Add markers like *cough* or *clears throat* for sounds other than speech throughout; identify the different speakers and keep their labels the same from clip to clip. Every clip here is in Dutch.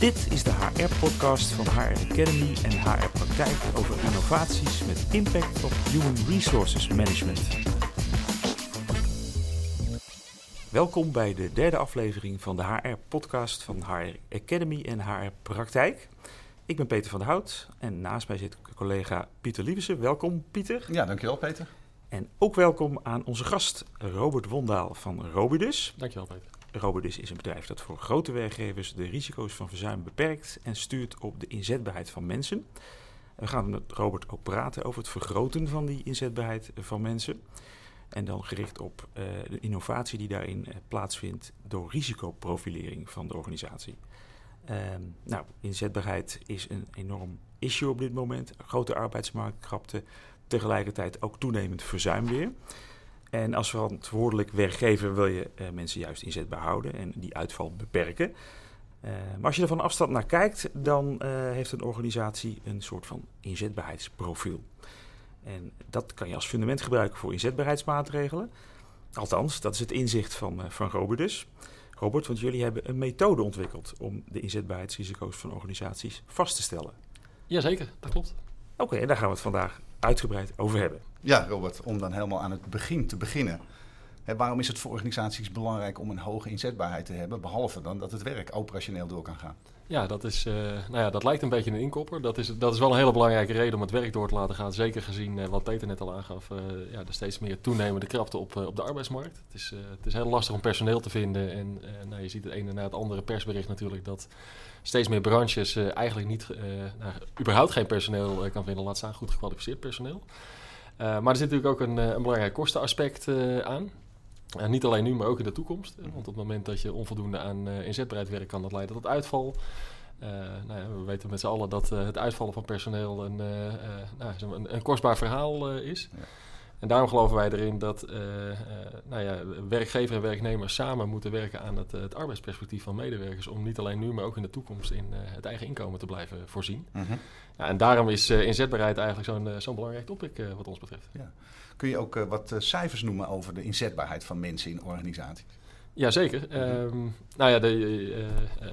Speaker 1: Dit is de HR-podcast van HR Academy en HR Praktijk over innovaties met impact op Human Resources Management. Welkom bij de derde aflevering van de HR-podcast van HR Academy en HR Praktijk. Ik ben Peter van der Hout en naast mij zit collega Pieter Lieversen. Welkom Pieter.
Speaker 2: Ja, dankjewel Peter.
Speaker 1: En ook welkom aan onze gast Robert Wondaal van Robidus.
Speaker 3: Dankjewel Peter.
Speaker 1: Robidus is een bedrijf dat voor grote werkgevers de risico's van verzuim beperkt en stuurt op de inzetbaarheid van mensen. We gaan met Robert ook praten over het vergroten van die inzetbaarheid van mensen. En dan gericht op uh, de innovatie die daarin uh, plaatsvindt door risicoprofilering van de organisatie. Uh, nou, inzetbaarheid is een enorm issue op dit moment. Grote arbeidsmarktkrapte, tegelijkertijd ook toenemend verzuim weer. En als verantwoordelijk werkgever wil je uh, mensen juist inzetbaar houden en die uitval beperken. Uh, maar als je er van afstand naar kijkt, dan uh, heeft een organisatie een soort van inzetbaarheidsprofiel. En dat kan je als fundament gebruiken voor inzetbaarheidsmaatregelen. Althans, dat is het inzicht van, van Robert Robert, want jullie hebben een methode ontwikkeld om de inzetbaarheidsrisico's van organisaties vast te stellen.
Speaker 3: Jazeker, dat klopt.
Speaker 1: Oké, okay, en daar gaan we het vandaag uitgebreid over hebben.
Speaker 2: Ja, Robert, om dan helemaal aan het begin te beginnen. Waarom is het voor organisaties belangrijk om een hoge inzetbaarheid te hebben, behalve dan dat het werk operationeel door kan gaan?
Speaker 3: Ja, dat, is, uh, nou ja, dat lijkt een beetje een inkopper. Dat is, dat is wel een hele belangrijke reden om het werk door te laten gaan. Zeker gezien uh, wat Peter net al aangaf, uh, ja, de steeds meer toenemende krapte op, op de arbeidsmarkt. Het is, het is heel lastig om personeel te vinden. En nou, je ziet het ene na het andere persbericht natuurlijk dat steeds meer branches eigenlijk niet, nou, überhaupt geen personeel kan vinden. Laat staan goed gekwalificeerd personeel. maar er zit natuurlijk ook een, een belangrijk kostenaspect aan. En niet alleen nu, maar ook in de toekomst. Want op het moment dat je onvoldoende aan uh, inzetbaarheid werkt, kan dat leiden tot uitval. Uh, nou ja, we weten met z'n allen dat uh, het uitvallen van personeel een, nou, een, een, kostbaar verhaal is. Ja. En daarom geloven wij erin dat nou ja, werkgever en werknemer samen moeten werken aan het, het, arbeidsperspectief van medewerkers. Om niet alleen nu, maar ook in de toekomst in het eigen inkomen te blijven voorzien. -huh. ja, en daarom is inzetbaarheid eigenlijk zo'n zo'n belangrijk topic wat ons betreft.
Speaker 2: Ja. Kun je ook uh, wat uh, cijfers noemen over de inzetbaarheid van mensen in organisaties?
Speaker 3: Jazeker. -hmm. um, nou ja, de, uh,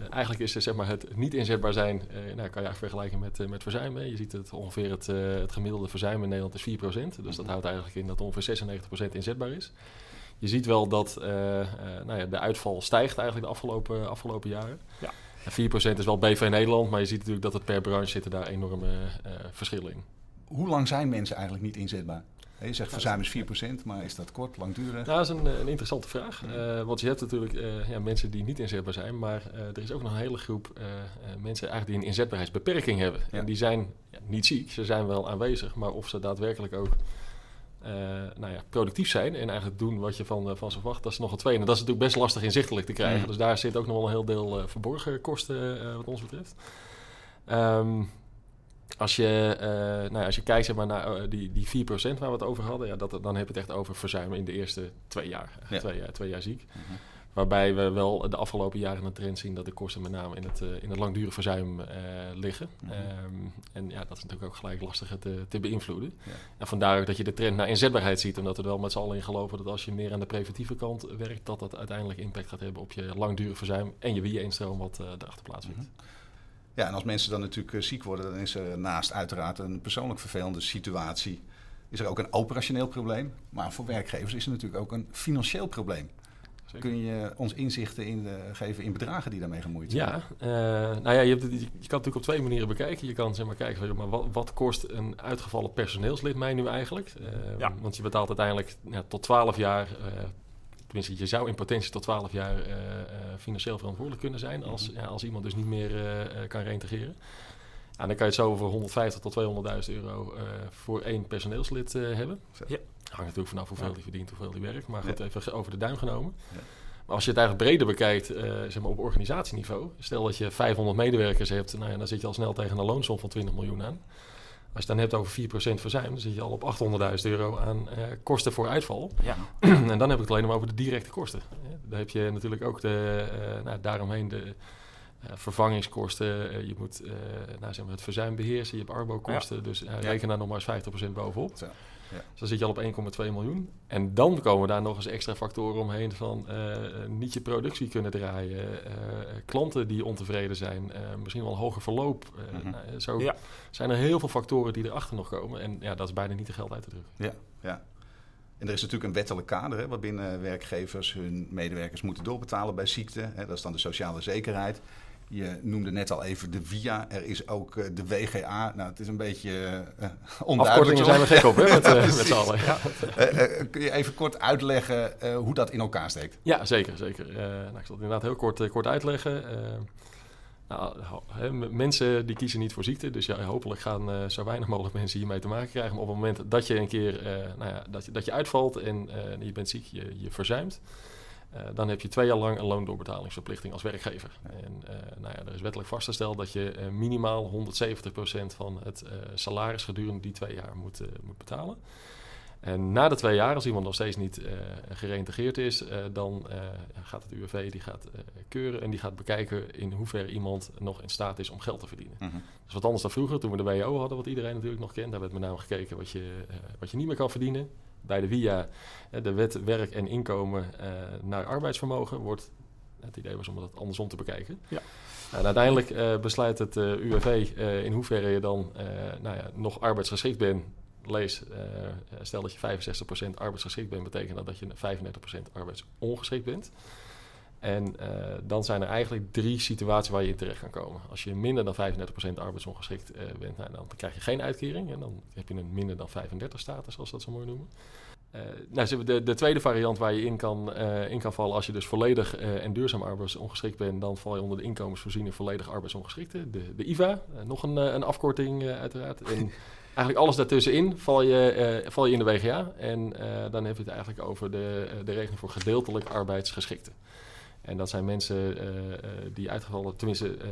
Speaker 3: eigenlijk is zeg maar, het niet inzetbaar zijn, nou, kan je eigenlijk vergelijken met, met verzuim. Hè. Je ziet het ongeveer het, het gemiddelde verzuim in Nederland is 4%. Dus mm -hmm. dat houdt eigenlijk in dat ongeveer 96% inzetbaar is. Je ziet wel dat nou ja, de uitval stijgt eigenlijk de afgelopen, afgelopen jaren. Ja. 4% is wel BV Nederland, maar je ziet natuurlijk dat het per branche zitten daar enorme verschillen in.
Speaker 2: Hoe lang zijn mensen eigenlijk niet inzetbaar? Je zegt verzuim is 4%, maar is dat kort, langdurig?
Speaker 3: Nou, dat is een, een interessante vraag. Uh, want je hebt natuurlijk uh, ja, mensen die niet inzetbaar zijn, maar uh, er is ook nog een hele groep mensen eigenlijk die een inzetbaarheidsbeperking hebben. Ja. En die zijn ja, niet ziek, ze zijn wel aanwezig, maar of ze daadwerkelijk ook nou ja, productief zijn en eigenlijk doen wat je van, van ze verwacht, dat is nog een tweede. En dat is natuurlijk best lastig inzichtelijk te krijgen. Mm. Dus daar zit ook nog wel een heel deel verborgen kosten wat ons betreft. Um, als je, uh, nou ja, als je kijkt zeg maar, naar uh, die, die 4% waar we het over hadden, ja, dat, dan heb je het echt over verzuimen in de eerste twee jaar. Ja. Twee, jaar twee jaar ziek. Uh -huh. Waarbij we wel de afgelopen jaren een trend zien dat de kosten met name in het, uh, in het langdurig verzuim liggen. -huh. Um, en ja, dat is natuurlijk ook gelijk lastig te, te beïnvloeden. Ja. En vandaar ook dat je de trend naar inzetbaarheid ziet. Omdat we er wel met z'n allen in geloven dat als je meer aan de preventieve kant werkt, dat dat uiteindelijk impact gaat hebben op je langdurig verzuim en je wie-instroom wat erachter plaatsvindt.
Speaker 2: -huh. Ja, en als mensen dan natuurlijk uh, ziek worden, dan is er naast uiteraard een persoonlijk vervelende situatie. Is er ook een operationeel probleem. Maar voor werkgevers is er natuurlijk ook een financieel probleem. Zeker. Kun je ons inzichten in de, geven in bedragen die daarmee gemoeid zijn?
Speaker 3: Ja, uh, nou ja, je, hebt, je, je, kan het natuurlijk op twee manieren bekijken. Je kan zeg maar kijken, maar wat, wat kost een uitgevallen personeelslid mij nu eigenlijk? Uh, ja. Want je betaalt uiteindelijk ja, tot 12 jaar Tenminste, je zou in potentie tot 12 jaar uh, uh, financieel verantwoordelijk kunnen zijn als, ja, als iemand dus niet meer uh, kan reintegreren. En dan kan je het zo voor 150 tot 200.000 euro voor één personeelslid hebben. Ja. Hangt natuurlijk vanaf hoeveel die verdient, hoeveel die werkt. Maar goed, ja. even over de duim genomen. Ja. Maar als je het eigenlijk breder bekijkt, zeg maar op organisatieniveau. Stel dat je 500 medewerkers hebt, nou ja, dan zit je al snel tegen een loonsom van 20 miljoen aan. Als je het dan hebt over 4% verzuim, dan zit je al op 800.000 euro aan uh, kosten voor uitval. Ja. *clears throat* en dan heb ik het alleen maar over de directe kosten. Dan heb je natuurlijk ook de, uh, nou, daaromheen de uh, vervangingskosten. je moet nou, zeg maar het verzuim beheersen. Je hebt arbo-kosten. Ja. Dus reken daar nog maar eens 50% bovenop. Zo.
Speaker 2: Ja.
Speaker 3: Dus dan zit je al op 1,2 miljoen. En dan komen daar nog eens extra factoren omheen van eh, niet je productie kunnen draaien, eh, klanten die ontevreden zijn, eh, misschien wel een hoger verloop. Nou, zo
Speaker 1: Ja.
Speaker 3: zijn er heel veel factoren die erachter nog komen. En ja, dat is bijna niet te geld uit te drukken.
Speaker 2: Ja, ja. En er is natuurlijk een wettelijk kader hè, waarbinnen werkgevers hun medewerkers moeten doorbetalen bij ziekte. Hè, dat is dan de sociale zekerheid. Je noemde net al even de VIA. Er is ook eh, de WGA. Nou, het is een beetje eh, onduidelijk.
Speaker 3: Afkortingen zijn we gek op, hè, met, eh, *laughs* met z'n allen. Ja.
Speaker 2: Kun je even kort uitleggen hoe dat in elkaar steekt?
Speaker 3: Ja, zeker. zeker. Nou, ik zal het inderdaad heel kort, kort uitleggen. Nou, mensen die kiezen niet voor ziekte. Dus ja, hopelijk gaan zo weinig mogelijk mensen hiermee te maken krijgen. Maar op het moment dat je een keer nou ja, dat, je, dat je uitvalt en je bent ziek, je, je verzuimt. Eh, dan heb je twee jaar lang een loondoorbetalingsverplichting als werkgever. En eh, nou ja, er is wettelijk vastgesteld dat je eh, minimaal 170% van het salaris gedurende die twee jaar moet, moet betalen. En na de twee jaar, als iemand nog steeds niet gereïntegreerd is, dan gaat het UWV die gaat keuren en die gaat bekijken in hoeverre iemand nog in staat is om geld te verdienen.
Speaker 2: Mhm.
Speaker 3: Dat is wat anders dan vroeger, toen we de WO hadden, wat iedereen natuurlijk nog kent. Daar werd met name gekeken wat je, wat je niet meer kan verdienen. Bij de WIA, eh, de wet werk en inkomen eh, naar arbeidsvermogen, wordt het idee was om dat andersom te bekijken.
Speaker 1: Ja.
Speaker 3: En uiteindelijk eh, besluit het eh, UWV in hoeverre je dan nou ja, nog arbeidsgeschikt bent. Lees, stel dat je 65% arbeidsgeschikt bent, betekent dat dat je 35% arbeidsongeschikt bent. En eh, dan zijn er eigenlijk drie situaties waar je in terecht kan komen. Als je minder dan 35% arbeidsongeschikt eh, bent, nou, dan krijg je geen uitkering. En dan heb je een minder dan 35 status, zoals dat zo mooi noemen. Eh, nou, de, de tweede variant waar je in kan, in kan vallen, als je dus volledig en duurzaam arbeidsongeschikt bent, dan val je onder de inkomensvoorziening volledig arbeidsongeschikte, de, de IVA. Nog een, een afkorting uiteraard. En *laughs* eigenlijk alles daartussenin val je, val je in de WGA. En dan heb je het eigenlijk over de, de regeling voor gedeeltelijk arbeidsgeschikte. En dat zijn mensen eh, eh, die uitgevallen, tenminste eh,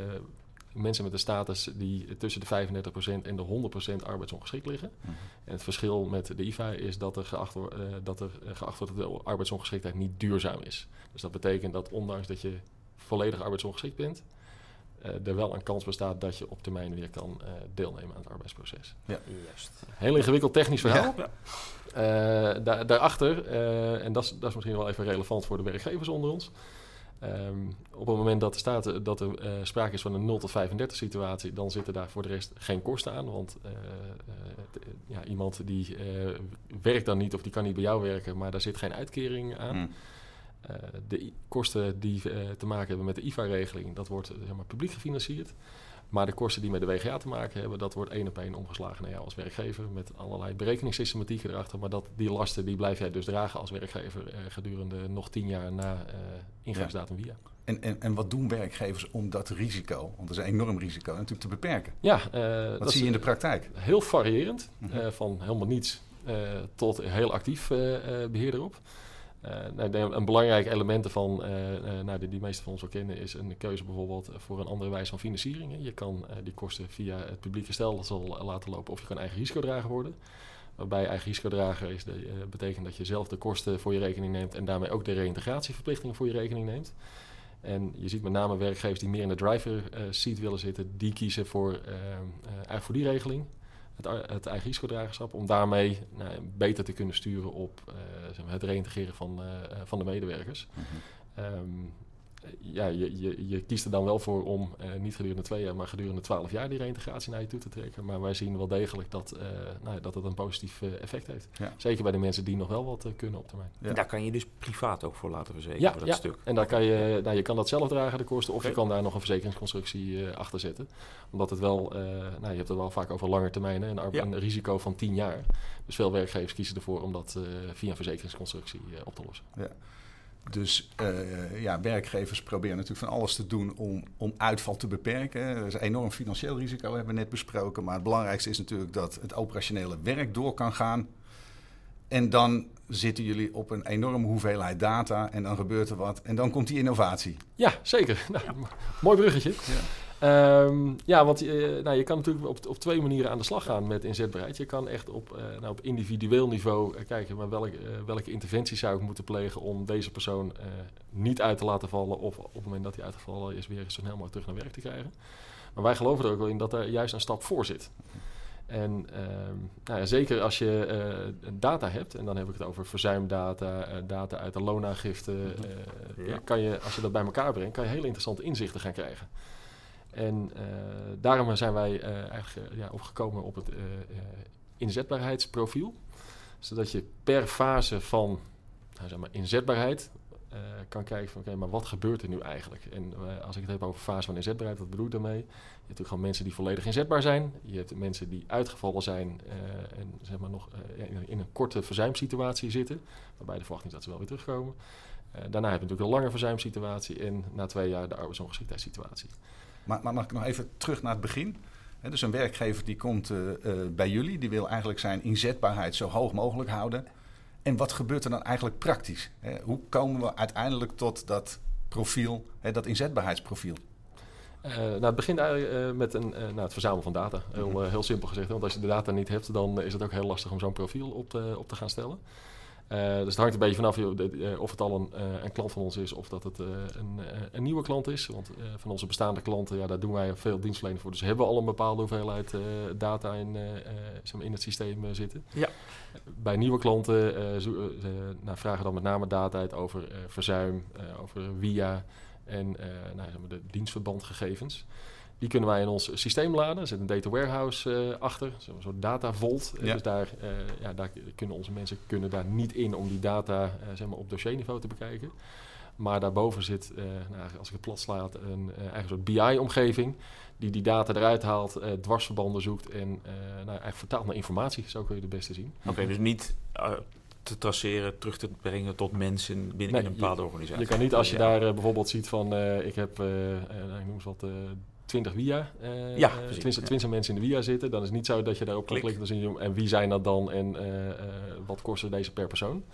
Speaker 3: mensen met een status die tussen de 35% en de 100% arbeidsongeschikt liggen.
Speaker 2: Mhm.
Speaker 3: En het verschil met de IVA is dat er geacht, wordt, eh, dat er geacht wordt dat de arbeidsongeschiktheid niet duurzaam is. Dus dat betekent dat ondanks dat je volledig arbeidsongeschikt bent, eh, er wel een kans bestaat dat je op termijn weer kan eh, deelnemen aan het arbeidsproces.
Speaker 1: Juist.
Speaker 3: Heel ingewikkeld technisch verhaal.
Speaker 1: Ja.
Speaker 3: Eh, daar, daarachter, eh, en dat is, dat is misschien wel even relevant voor de werkgevers onder ons. Ehm, op het moment dat er staat dat er eh, sprake is van een 0 tot 35 situatie, dan zitten daar voor de rest geen kosten aan. Want eh, eh, ja, iemand die eh, werkt dan niet of die kan niet bij jou werken, maar daar zit geen uitkering aan. Eh, de kosten die eh, te maken hebben met de IVA-regeling, dat wordt eh, zeg maar, publiek gefinancierd. Maar de kosten die met de WGA te maken hebben, dat wordt één op één omgeslagen naar jou als werkgever. Met allerlei berekeningssystematieken erachter. Maar dat, die lasten die blijf jij dus dragen als werkgever eh, gedurende nog tien jaar na eh ingangsdatum via.
Speaker 2: En, en, en wat doen werkgevers om dat risico, want dat is een enorm risico, natuurlijk te beperken?
Speaker 3: Ja, eh,
Speaker 2: Wat
Speaker 3: dat
Speaker 2: zie je in de praktijk?
Speaker 3: heel variërend.
Speaker 2: Mhm.
Speaker 3: van helemaal niets tot heel actief eh, eh, beheer erop. Nou, ik denk een belangrijk element ervan, eh, eh, nou, die, die meesten van ons wel kennen, is een keuze bijvoorbeeld voor een andere wijze van financiering. Je kan eh, die kosten via het publieke stelsel laten lopen of je kan eigen risicodrager worden. Waarbij eigen risicodrager is eh, betekent dat je zelf de kosten voor je rekening neemt en daarmee ook de reïntegratieverplichtingen voor je rekening neemt. En je ziet met name werkgevers die meer in de driver eh, seat willen zitten, die kiezen voor, eh, eh, eigenlijk voor die regeling het, het eigen risicodragerschap, om daarmee nou, beter te kunnen sturen op eh, zeg maar, het reïntegreren van, eh, eh, van de medewerkers.
Speaker 2: Mhm.
Speaker 3: Ehm, ja, je, je, je kiest er dan wel voor om eh, niet gedurende twee jaar, maar gedurende twaalf jaar die reïntegratie naar je toe te trekken. Maar wij zien wel degelijk dat, eh, nou, ja, dat het een positief eh, effect heeft.
Speaker 2: Ja.
Speaker 3: Zeker bij de mensen die nog wel wat kunnen op termijn.
Speaker 2: Ja.
Speaker 1: Daar kan je dus privaat ook voor laten verzekeren,
Speaker 3: Ja,
Speaker 1: voor dat
Speaker 3: ja.
Speaker 1: stuk.
Speaker 3: En daar kan je, nou, je kan dat zelf dragen, de kosten, of je kan daar nog een verzekeringsconstructie eh, achter zetten. Omdat het wel, eh, nou, je hebt het wel vaak over lange termijnen, een,
Speaker 1: Ja.
Speaker 3: een risico van 10 jaar. Dus veel werkgevers kiezen ervoor om dat eh, via een verzekeringsconstructie op te lossen.
Speaker 2: Dus eh, ja, werkgevers proberen natuurlijk van alles te doen om, om uitval te beperken. Er is een enorm financieel risico, hebben we net besproken. Maar het belangrijkste is natuurlijk dat het operationele werk door kan gaan. En dan zitten jullie op een enorme hoeveelheid data en dan gebeurt er wat. En dan komt die innovatie.
Speaker 3: Ja, zeker. Nou, mo- Mooi bruggetje. Ehm, ja, want eh, nou, je kan natuurlijk op, op twee manieren aan de slag gaan met inzetbaarheid. Je kan echt op, eh, nou, op individueel niveau eh, kijken maar welke, welke interventie zou ik moeten plegen om deze persoon niet uit te laten vallen of op het moment dat hij uitgevallen is weer zo snel mogelijk terug naar werk te krijgen. Maar wij geloven er ook wel in dat er juist een stap voor zit. En ehm, nou ja, zeker als je data hebt, en dan heb ik het over verzuimdata, data uit de loonaangifte, ja. kan je, als je dat bij elkaar brengt, kan je hele interessante inzichten gaan krijgen. En daarom zijn wij eigenlijk ja, opgekomen op het inzetbaarheidsprofiel. Zodat je per fase van nou, zeg maar, inzetbaarheid kan kijken van oké, maar wat gebeurt er nu eigenlijk? En als ik het heb over fase van inzetbaarheid, wat bedoel ik daarmee? Je hebt natuurlijk gewoon mensen die volledig inzetbaar zijn. Je hebt mensen die uitgevallen zijn en zeg maar nog in, een korte verzuimsituatie zitten, waarbij de verwachting is dat ze wel weer terugkomen. daarna heb je natuurlijk een lange verzuimsituatie en na twee jaar de arbeidsongeschiktheidssituatie.
Speaker 2: Maar, maar mag ik nog even terug naar het begin? He, dus een werkgever die komt bij jullie, die wil eigenlijk zijn inzetbaarheid zo hoog mogelijk houden. En wat gebeurt er dan eigenlijk praktisch? Hoe komen we uiteindelijk tot dat profiel, dat inzetbaarheidsprofiel?
Speaker 3: Uh, nou, het begint eigenlijk uh, met een, uh, nou, het verzamelen van data. Heel, mhm. heel simpel gezegd. Want als je de data niet hebt, dan is het ook heel lastig om zo'n profiel op te, op te gaan stellen. Dus het hangt een beetje vanaf of het al een, een, klant van ons is of dat het een, een, nieuwe klant is. Want van onze bestaande klanten, ja, daar doen wij veel dienstverlening voor. Dus hebben we al een bepaalde hoeveelheid data in, in het systeem zitten. Ja. Bij nieuwe klanten nou, vragen dan met name data uit over verzuim, over via en nou, de dienstverbandgegevens. Die kunnen wij in ons systeem laden. Er zit een data warehouse uh, achter, zo'n soort data vault. Ja. Dus daar, uh, ja, daar kunnen onze mensen kunnen daar niet in om die data uh, zeg maar op dossierniveau te bekijken. Maar daarboven zit, nou, als ik het plat slaat, een eigen soort BI-omgeving. Die die data eruit haalt, dwarsverbanden zoekt en nou, eigenlijk vertaalt naar informatie. Zo kun je het beste zien.
Speaker 1: Oké, dus niet te traceren, terug te brengen tot mensen binnen nee, een bepaalde organisatie.
Speaker 3: Je kan niet als je daar uh, bijvoorbeeld ziet van uh, ik heb, uh, ik noem eens wat, 20 via, ja, tenminste 20 mensen in de via zitten, dan is het niet zo dat je daarop kan klikken en en wie zijn dat dan en wat kosten deze per persoon.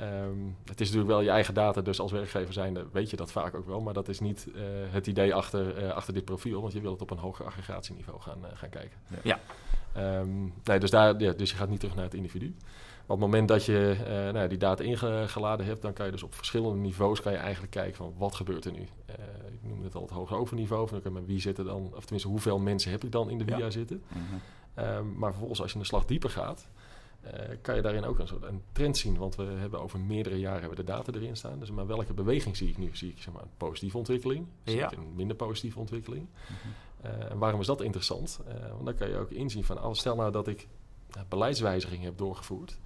Speaker 3: Um, het is natuurlijk wel je eigen data, dus als werkgever zijnde weet je dat vaak ook wel, maar dat is niet het idee achter, achter dit profiel, want je wil het op een hoger aggregatieniveau gaan, gaan kijken. Ja. Um, nee, dus, daar, ja, dus je gaat niet terug naar het individu op het moment dat je uh, nou, die data ingeladen hebt, dan kan je dus op verschillende niveaus kan je eigenlijk kijken van wat gebeurt er nu. Uh, ik noem het al het hoger overniveau. Van, okay, maar wie zitten dan, of tenminste hoeveel mensen heb ik dan in de via zitten. Mm um, maar vervolgens als je een slag dieper gaat, uh, kan je daarin ook een soort een trend zien. Want we hebben over meerdere jaren hebben de data erin staan. Dus maar welke beweging zie ik nu? Zie ik zeg maar, een positieve ontwikkeling? Zie ja. ik een minder positieve ontwikkeling? Mm -hmm. en waarom is dat interessant? want dan kan je ook inzien van, oh, stel nou dat ik beleidswijzigingen heb doorgevoerd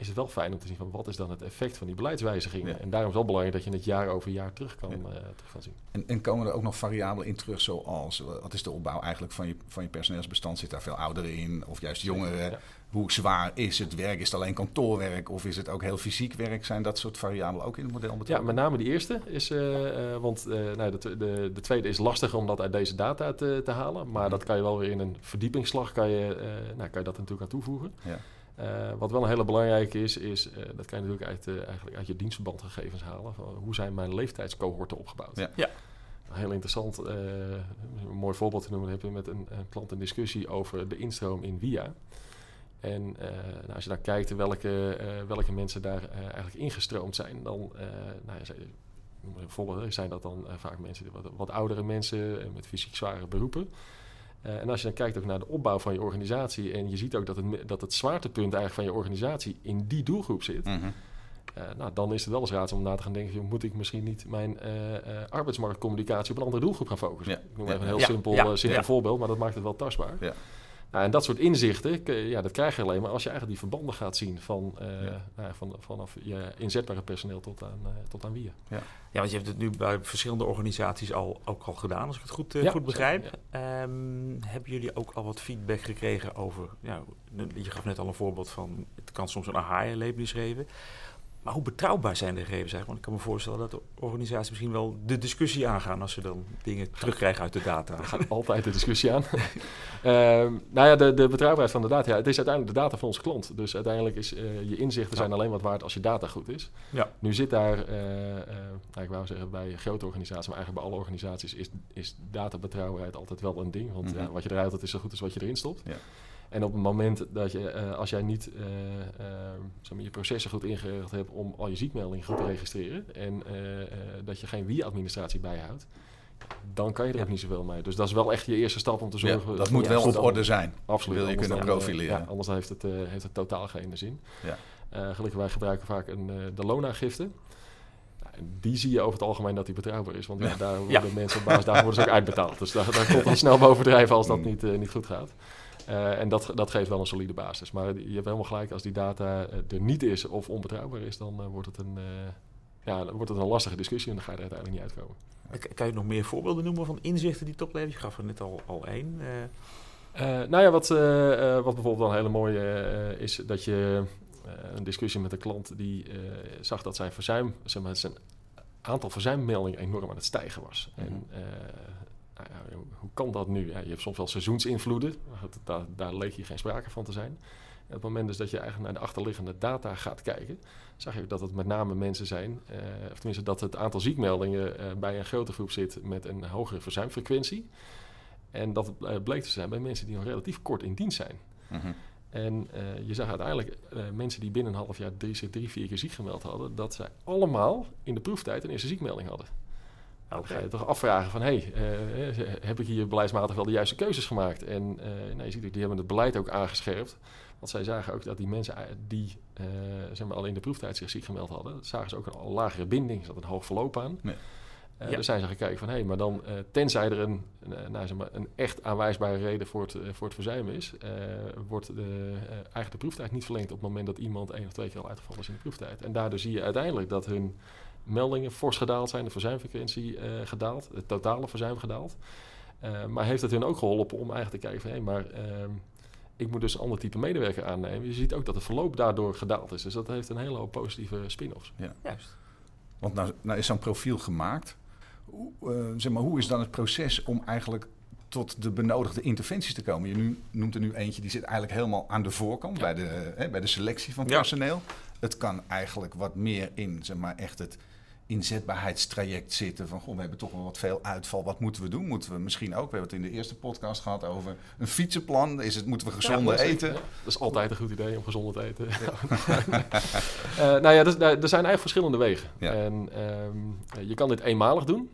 Speaker 3: is het wel fijn om te zien van wat is dan het effect van die beleidswijzigingen. En daarom is het wel belangrijk dat je het jaar over jaar terug kan, ja. uh, terug kan zien.
Speaker 2: En, en, komen er ook nog variabelen in terug, zoals wat is de opbouw eigenlijk van je, van je personeelsbestand? Zit daar veel ouderen in of juist jongeren? Hoe zwaar is het werk? Is het alleen kantoorwerk of is het ook heel fysiek werk? Zijn dat soort variabelen ook in het model betrokken?
Speaker 3: Ja, met name die eerste is, uh, want nou, de, de, de, tweede is lastig om dat uit deze data te, te halen. Maar dat kan je wel weer in een verdiepingsslag kan je, nou, kan je dat natuurlijk aan toevoegen. Ja. Uh, wat wel een hele belangrijke is, is uh, dat kan je natuurlijk uit, uh, eigenlijk uit je dienstverbandgegevens halen. Van hoe zijn mijn leeftijdscohorten opgebouwd? Ja. ja. Heel interessant, een mooi voorbeeld te noemen, heb je met een, een, klant een discussie over de instroom in VIA. En nou, als je daar kijkt welke, welke mensen daar eigenlijk ingestroomd zijn, dan nou, bijvoorbeeld zijn dat dan vaak mensen, wat, wat oudere mensen met fysiek zware beroepen. Uh, en als je dan kijkt ook naar de opbouw van je organisatie en je ziet ook dat het, dat het zwaartepunt eigenlijk van je organisatie in die doelgroep zit, mm -hmm. uh, nou, dan is het wel eens raad om na te gaan denken, joh, moet ik misschien niet mijn uh, arbeidsmarktcommunicatie op een andere doelgroep gaan focussen? Ja. Ik noem even een heel simpel, ja. simpel voorbeeld, maar dat maakt het wel tastbaar. Nou, en dat soort inzichten, ja, dat krijg je alleen maar als je eigenlijk die verbanden gaat zien van, uh, nou, van, vanaf je inzetbare personeel tot aan, uh, tot aan wie.
Speaker 1: Ja. ja, want je hebt het nu bij verschillende organisaties al, ook al gedaan, als ik het goed, uh, goed begrijp. Um, hebben jullie ook al wat feedback gekregen over, ja, je gaf net al een voorbeeld van, het kan soms een aha-label schrijven. Maar hoe betrouwbaar zijn de gegevens eigenlijk? Want ik kan me voorstellen dat de organisaties misschien wel de discussie aangaan als ze dan dingen terugkrijgen uit de data.
Speaker 3: Er gaat altijd de discussie aan. uh, *laughs* nou ja, de, de, betrouwbaarheid van de data. Ja, het is uiteindelijk de data van onze klant. Dus uiteindelijk is uh, je inzichten zijn alleen wat waard als je data goed is. Ja. Nu zit daar, uh, nou, ik wou zeggen bij grote organisaties, maar eigenlijk bij alle organisaties is, is databetrouwbaarheid altijd wel een ding. Want mm -hmm. ja, wat je eruit haalt is zo goed als wat je erin stopt. Ja. En op het moment dat je, uh, als jij niet uh, je processen goed ingeregeld hebt om al je ziekmeldingen goed te registreren en dat je geen wie-administratie bijhoudt, dan kan je er ook niet zoveel mee. Dus dat is wel echt je eerste stap om te
Speaker 2: Ja,
Speaker 3: zorgen.
Speaker 2: dat moet
Speaker 3: ja,
Speaker 2: wel op orde zijn.
Speaker 3: Absoluut.
Speaker 2: Wil je kunnen
Speaker 3: dan, eh,
Speaker 2: profileren.
Speaker 3: ja, anders heeft het, eh, heeft het totaal geen zin.
Speaker 2: Ja.
Speaker 3: Eh, gelukkig, wij gebruiken vaak een, eh, de loonagifte. En die zie je over het algemeen dat die betrouwbaar is. Want ja, *laughs*
Speaker 2: Ja.
Speaker 3: daar worden
Speaker 1: Ja.
Speaker 3: mensen op basis daarvan worden ze ook uitbetaald. Dus daar, daar komt al snel bovendrijven als dat
Speaker 2: Mm.
Speaker 3: niet, eh, niet goed gaat. Eh, en dat, dat geeft wel een solide basis. Maar je hebt helemaal gelijk, als die data eh, er niet is of onbetrouwbaar is, dan eh, wordt, het een, ja, dan wordt het een lastige discussie en dan ga je er uiteindelijk niet uitkomen.
Speaker 1: Kan je nog meer voorbeelden noemen van inzichten die het oplevert? Je gaf er net al, al één.
Speaker 3: nou ja, wat, wat bijvoorbeeld wel een hele mooie is dat je een discussie met een klant die zag dat zijn verzuim, zeg maar, zijn aantal verzuimmeldingen enorm aan het stijgen was. En ja, hoe- hoe kan dat nu? Ja, je hebt soms wel seizoensinvloeden, daar, daar leek hier geen sprake van te zijn. En op het moment dus dat je eigenlijk naar de achterliggende data gaat kijken, zag je ook dat het met name mensen zijn, eh, of tenminste dat het aantal ziekmeldingen eh, bij een grote groep zit met een hogere verzuimfrequentie. En dat eh, bleek te zijn bij mensen die nog relatief kort in dienst zijn.
Speaker 2: Mhm.
Speaker 3: En eh, je zag uiteindelijk eh, mensen die binnen een half jaar drie, drie, vier keer ziek gemeld hadden, dat zij allemaal in de proeftijd een eerste ziekmelding hadden. Nou, dan ga je toch afvragen van, hé, hey, eh, heb ik hier beleidsmatig wel de juiste keuzes gemaakt? En eh, nou, je ziet ook, die hebben het beleid ook aangescherpt. Want zij zagen ook dat die mensen eh, die eh, zeg maar, al in de proeftijd zich ziek gemeld hadden, zagen ze ook een lagere binding, zat een hoog verloop aan. Eh,
Speaker 1: Ja.
Speaker 3: Dus zijn ze gaan kijken van, hé, maar dan, eh, tenzij er een, een, eh, nou, zeg maar, een echt aanwijsbare reden voor het, eh, voor het verzuimen is, eh, wordt de, eh, eigenlijk de proeftijd niet verlengd op het moment dat iemand één of twee keer al uitgevallen is in de proeftijd. En daardoor zie je uiteindelijk dat hun meldingen fors gedaald zijn, de verzuimfrequentie eh, gedaald, het totale verzuim gedaald. Eh, maar heeft het hun ook geholpen om eigenlijk te kijken van, hé, maar ehm, ik moet dus een ander type medewerker aannemen. Je ziet ook dat het verloop daardoor gedaald is. Dus dat heeft een hele hoop positieve spin-offs.
Speaker 1: Juist.
Speaker 2: Want nou, nou is zo'n profiel gemaakt. Hoe, eh, zeg maar, hoe is dan het proces om eigenlijk tot de benodigde interventies te komen? Je nu, noemt er nu eentje die zit eigenlijk helemaal aan de voorkant bij, de, hè, bij de selectie van
Speaker 1: Ja.
Speaker 2: personeel. Het kan eigenlijk wat meer in zeg maar, echt het inzetbaarheidstraject zitten. Van goh, we hebben toch wel wat veel uitval. Wat moeten we doen? Moeten we misschien ook, we hebben het in de eerste podcast gehad over een fietsenplan. Is het, moeten we gezonder
Speaker 3: Ja,
Speaker 2: eten?
Speaker 3: Ja, dat is altijd een goed idee om gezonder te eten. *laughs* Eh, nou ja, dus, nou, er zijn eigenlijk verschillende wegen. En ehm, je kan dit eenmalig doen.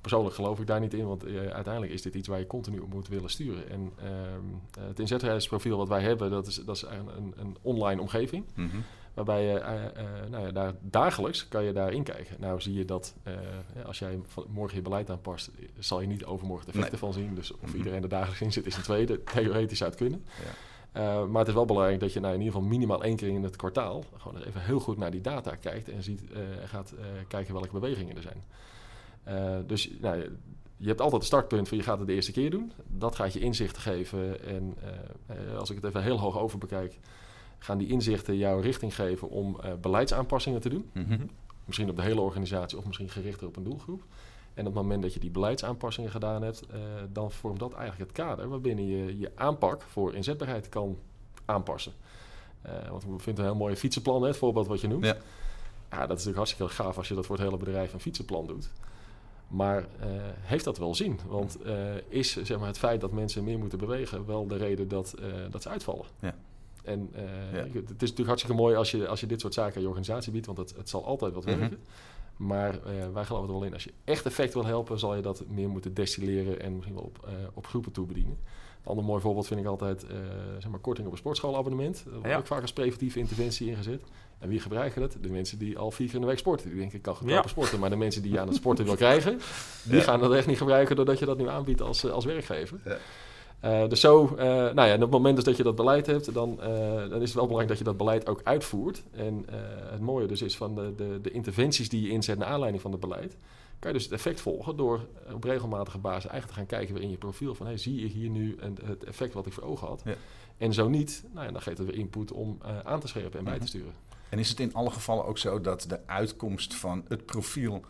Speaker 3: Persoonlijk geloof ik daar niet in, want eh, uiteindelijk is dit iets waar je continu op moet willen sturen. En ehm, het inzetbaarheidsprofiel wat wij hebben, dat is, dat is een, een, een online omgeving.
Speaker 2: Mhm.
Speaker 3: Waarbij je eh, eh, nou ja, daar, dagelijks kan je daarin kijken. Nou zie je dat eh, als jij morgen je beleid aanpast, zal je niet overmorgen de effecten van zien. Dus of
Speaker 2: Mhm.
Speaker 3: iedereen er dagelijks in zit, is een tweede. *laughs* Theoretisch zou het kunnen.
Speaker 2: Ja.
Speaker 3: Maar het is wel belangrijk dat je nou, in ieder geval minimaal één keer in het kwartaal gewoon even heel goed naar die data kijkt en ziet, eh, gaat kijken welke bewegingen er zijn. Dus nou, je- hebt altijd het startpunt van je gaat het de eerste keer doen. Dat gaat je inzichten geven. En als ik het even heel hoog over bekijk, gaan die inzichten jou richting geven om eh, beleidsaanpassingen te doen.
Speaker 2: Mhm.
Speaker 3: Misschien op de hele organisatie of misschien gerichter op een doelgroep. En op het moment dat je die beleidsaanpassingen gedaan hebt, eh, dan vormt dat eigenlijk het kader waarbinnen je je aanpak voor inzetbaarheid kan aanpassen. Eh, want we vinden een heel mooie fietsenplan, hè, het voorbeeld wat je noemt.
Speaker 2: Ja.
Speaker 3: Ja. dat is natuurlijk hartstikke gaaf als je dat voor het hele bedrijf een fietsenplan doet. Maar heeft dat wel zin? Want is zeg maar, het feit dat mensen meer moeten bewegen wel de reden dat, dat ze uitvallen?
Speaker 2: Ja.
Speaker 3: En eh,
Speaker 2: Ja.
Speaker 3: het is natuurlijk hartstikke mooi als je, als je dit soort zaken aan je organisatie biedt, want het, het zal altijd wat
Speaker 2: Mhm.
Speaker 3: werken. Maar eh, wij geloven er wel in, als je echt effect wil helpen, zal je dat meer moeten destilleren en misschien wel op, eh, op groepen toe bedienen. Een ander mooi voorbeeld vind ik altijd zeg maar korting op een sportschoolabonnement. Dat wordt
Speaker 1: Ja.
Speaker 3: ook vaak als preventieve interventie ingezet. En wie gebruiken dat? De mensen die al vier keer in de week sporten. Die denken, ik kan goedkoper
Speaker 1: Ja.
Speaker 3: sporten. Maar de mensen die je aan het sporten wil *laughs* krijgen, die
Speaker 2: Ja.
Speaker 3: gaan dat echt niet gebruiken doordat je dat nu aanbiedt als, als werkgever. Eh, dus zo, eh, nou ja, en op het moment dus dat je dat beleid hebt, dan, eh, dan is het wel belangrijk dat je dat beleid ook uitvoert. En het mooie dus is van de, de, de interventies die je inzet naar aanleiding van het beleid, kan je dus het effect volgen door op regelmatige basis eigenlijk te gaan kijken weer in je profiel van, hey, zie je hier nu een, het effect wat ik voor ogen had?
Speaker 2: Ja.
Speaker 3: En zo niet, nou ja, dan geeft het weer input om aan te scherpen en bij
Speaker 2: Mhm.
Speaker 3: te sturen.
Speaker 2: En is het in alle gevallen ook zo dat de uitkomst van het profiel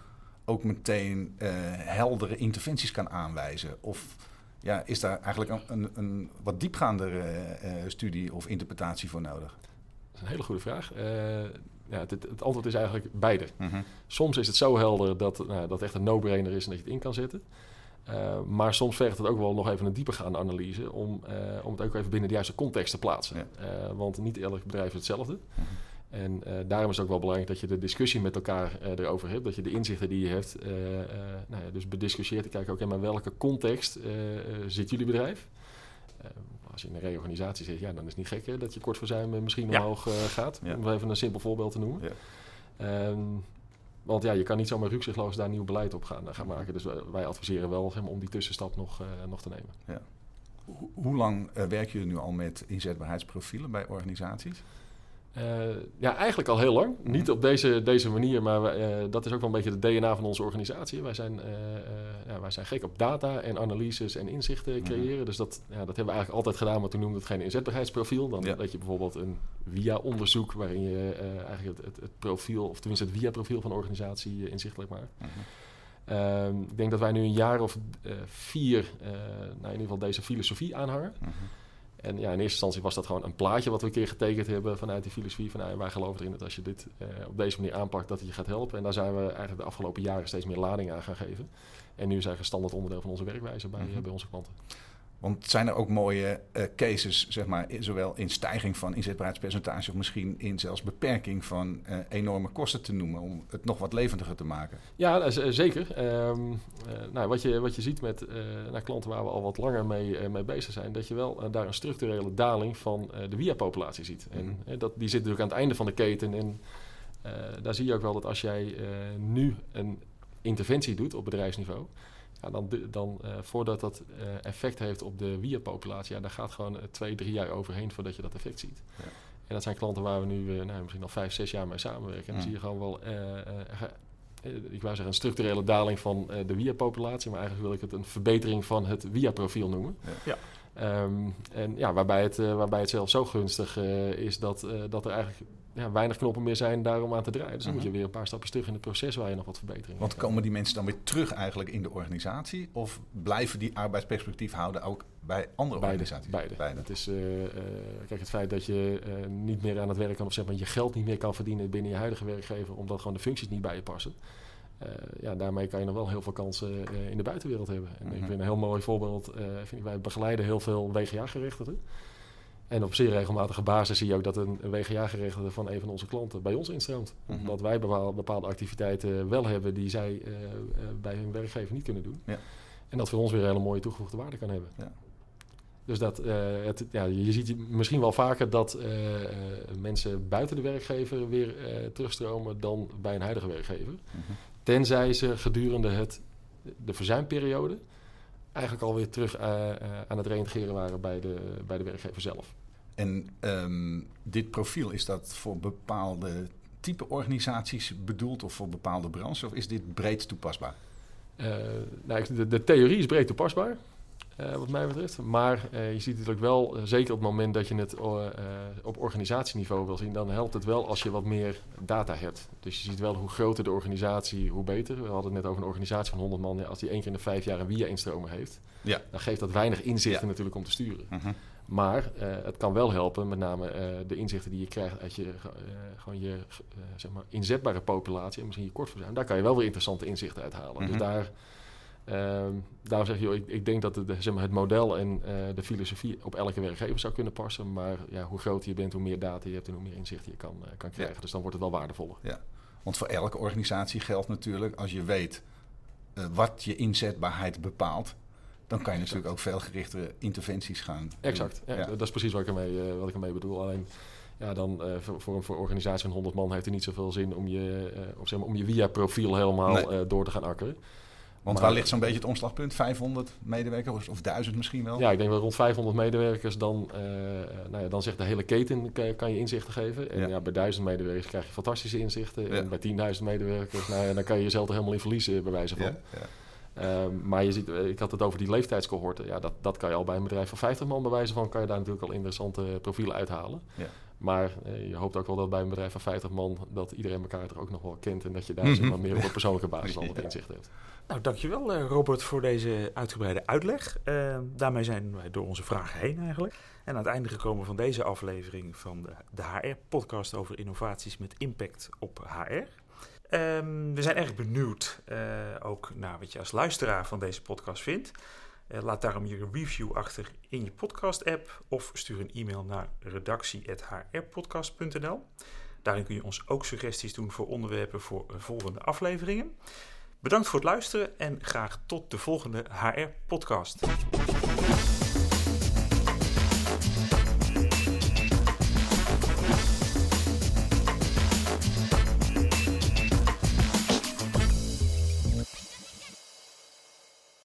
Speaker 2: ook meteen heldere interventies kan aanwijzen? Of ja, is daar eigenlijk een, een, een wat diepgaandere eh, eh, studie of interpretatie voor nodig?
Speaker 3: Dat is een hele goede vraag. Eh, ja, het, het antwoord is eigenlijk beide.
Speaker 2: Mhm.
Speaker 3: Soms is het zo helder dat nou, dat het echt een no-brainer is en dat je het in kan zetten. Maar soms vergt het ook wel nog even een diepergaande analyse om, om het ook even binnen de juiste context te plaatsen.
Speaker 2: Ja.
Speaker 3: Want niet elk bedrijf is hetzelfde.
Speaker 2: Mhm.
Speaker 3: En uh, daarom is het ook wel belangrijk dat je de discussie met elkaar uh, erover hebt. Dat je de inzichten die je hebt, uh, nou ja, dus bediscussieert. Ik kijk ook in welke context zit jullie bedrijf. als je in een reorganisatie zit, ja, dan is het niet gek hè, dat je kortverzuim misschien ja. omhoog gaat. Ja. Om even een simpel voorbeeld te noemen. Ja. Um, want ja, je kan niet zomaar rukzichtloos daar nieuw beleid op gaan, gaan maken. Dus wij adviseren wel zeg maar, om die tussenstap nog, nog te nemen.
Speaker 2: Ja. Hoe lang werken jullie nu al met inzetbaarheidsprofielen bij organisaties?
Speaker 3: Uh, ja, eigenlijk al heel lang. Niet op deze, deze manier, maar uh, dat is ook wel een beetje het DNA van onze organisatie. Wij zijn, uh, ja, wij zijn gek op data en analyses en inzichten mhm. creëren. Dus dat, ja, dat hebben we eigenlijk altijd gedaan, maar toen noemde het geen inzetbaarheidsprofiel. Dan ja. dat je bijvoorbeeld een via-onderzoek waarin je eigenlijk het, het, het, profiel, of tenminste het via-profiel van de organisatie inzichtelijk maakt. Mm -hmm. ik denk dat wij nu een jaar of vier, nou in ieder geval deze filosofie aanhangen. Mm en ja, in eerste instantie was dat gewoon een plaatje wat we een keer getekend hebben vanuit die filosofie. Van nou, wij geloven erin dat als je dit uh, op deze manier aanpakt, dat het je gaat helpen. En daar zijn we eigenlijk de afgelopen jaren steeds meer lading aan gaan geven. En nu eigenlijk een standaard onderdeel van onze werkwijze bij, mm bij onze klanten.
Speaker 2: Want zijn er ook mooie uh, cases, zeg maar, zowel in stijging van inzetbaarheidspercentage of misschien in zelfs beperking van uh, enorme kosten te noemen om het nog wat levendiger te maken?
Speaker 3: Ja, zeker. Um, nou, wat, je, wat je ziet met naar klanten waar we al wat langer mee, mee bezig zijn, dat je wel daar een structurele daling van de via-populatie ziet. En mhm. dat, die zit natuurlijk aan het einde van de keten. En daar zie je ook wel dat als jij nu een interventie doet op bedrijfsniveau ja, dan, dan uh, voordat dat uh, effect heeft op de wier-populatie, ja, daar gaat gewoon uh, twee, drie jaar overheen voordat je dat effect ziet. Ja. En dat zijn klanten waar we nu nou, misschien al vijf, zes jaar mee samenwerken. En dan zie je gewoon wel, ik wou zeggen, een structurele daling van de wier-populatie, maar eigenlijk wil ik het een verbetering van het via-profiel noemen. Ja. Um, en ja, waarbij het, waarbij het zelf zo gunstig is dat, dat er eigenlijk ja, weinig knoppen meer zijn daarom aan te draaien. Dus dan moet je mhm. weer een paar stapjes terug in het proces waar je nog wat verbetering
Speaker 2: Want komen die mensen dan weer terug eigenlijk in de organisatie? Of blijven die arbeidsperspectief houden ook bij andere organisaties?
Speaker 3: Beide. beide. Het is, uh, uh, kijk, het feit dat je uh, niet meer aan het werk kan of zeg maar je geld niet meer kan verdienen binnen je huidige werkgever, omdat gewoon de functies niet bij je passen. ja, daarmee kan je nog wel heel veel kansen in de buitenwereld hebben. En ik mhm. vind een heel mooi voorbeeld, vind ik, wij begeleiden heel veel WGA-gerechtigden. En op zeer regelmatige basis zie je ook dat een, WGA-gerechtigde van een van onze klanten bij ons instroomt. Mm Omdat wij bepaalde, activiteiten wel hebben die zij uh, bij hun werkgever niet kunnen doen. Ja. En dat voor ons weer een hele mooie toegevoegde waarde kan hebben. Ja. Dus dat, uh, het, ja, je ziet misschien wel vaker dat uh, mensen buiten de werkgever weer terugstromen dan bij een huidige werkgever. Mm Tenzij ze gedurende het, de verzuimperiode eigenlijk alweer terug uh, aan het reïntegreren waren bij de, bij de werkgever zelf.
Speaker 2: En um, dit profiel, is dat voor bepaalde type organisaties bedoeld of voor bepaalde branches? Of is dit breed toepasbaar?
Speaker 3: Uh, nou, de, de, theorie is breed toepasbaar. Uh, wat mij betreft. Maar uh, je ziet natuurlijk wel, uh, zeker op het moment dat je het op organisatieniveau wil zien, dan helpt het wel als je wat meer data hebt. Dus je ziet wel hoe groter de organisatie, hoe beter. We hadden het net over een organisatie van 100 man. Als die één keer in de vijf jaar een via-instromer heeft, ja. dan geeft dat weinig inzichten ja. natuurlijk om te sturen. -huh. Maar het kan wel helpen, met name de inzichten die je krijgt uit je, gewoon je zeg maar inzetbare populatie en misschien je kortverzuim. Daar kan je wel weer interessante inzichten uithalen. -huh. Dus daar Um, daarom zeg je, ik, ik denk dat het, zeg maar, het model en uh, de filosofie op elke werkgever zou kunnen passen. Maar ja, hoe groter je bent, hoe meer data je hebt en hoe meer inzicht je kan, uh, kan krijgen. Ja. Dus dan wordt het wel waardevoller.
Speaker 2: Ja, want voor elke organisatie geldt natuurlijk, als je weet uh, wat je inzetbaarheid bepaalt, dan kan je natuurlijk ook veel gerichtere interventies gaan.
Speaker 3: Exact, ja, ja. dat is precies wat ik ermee, wat ik ermee bedoel. Alleen ja, dan uh, voor, voor, voor, een organisatie van 100 man heeft het niet zoveel zin om je, uh, zeg maar, om je via-profiel helemaal nee. uh, door te gaan akkeren.
Speaker 2: Want waar ligt zo'n beetje het omslagpunt? 500 medewerkers of 1000 misschien wel?
Speaker 3: Ja, ik denk wel rond 500 medewerkers. Dan, uh, nou ja, dan zegt de hele keten kan je inzichten geven. En ja. ja bij 1000 medewerkers krijg je fantastische inzichten. En bij 10.000 medewerkers, nou ja, dan kan je jezelf er helemaal in verliezen, bij wijze van. Uh, maar je ziet, ik had het over die leeftijdscohorten. Ja, dat, dat kan je al bij een bedrijf van 50 man bij wijze van, kan je daar natuurlijk al interessante profielen uithalen. Maar eh, je hoopt ook wel dat bij een bedrijf van 50 man dat iedereen elkaar er ook nog wel kent en dat je daar mm -hmm. meer op een persoonlijke basis *laughs* al wat inzicht hebt.
Speaker 1: Nou, dankjewel uh, Robert voor deze uitgebreide uitleg. Uh, daarmee zijn wij door onze vragen heen eigenlijk. En aan het einde gekomen van deze aflevering van de, de HR-podcast over innovaties met impact op HR. Um, we zijn erg benieuwd uh, ook naar wat je als luisteraar van deze podcast vindt. Uh, laat daarom je review achter in je podcast-app of stuur een e-mail naar redactie.hrpodcast.nl. Daarin kun je ons ook suggesties doen voor onderwerpen voor volgende afleveringen. Bedankt voor het luisteren en graag tot de volgende HR-podcast.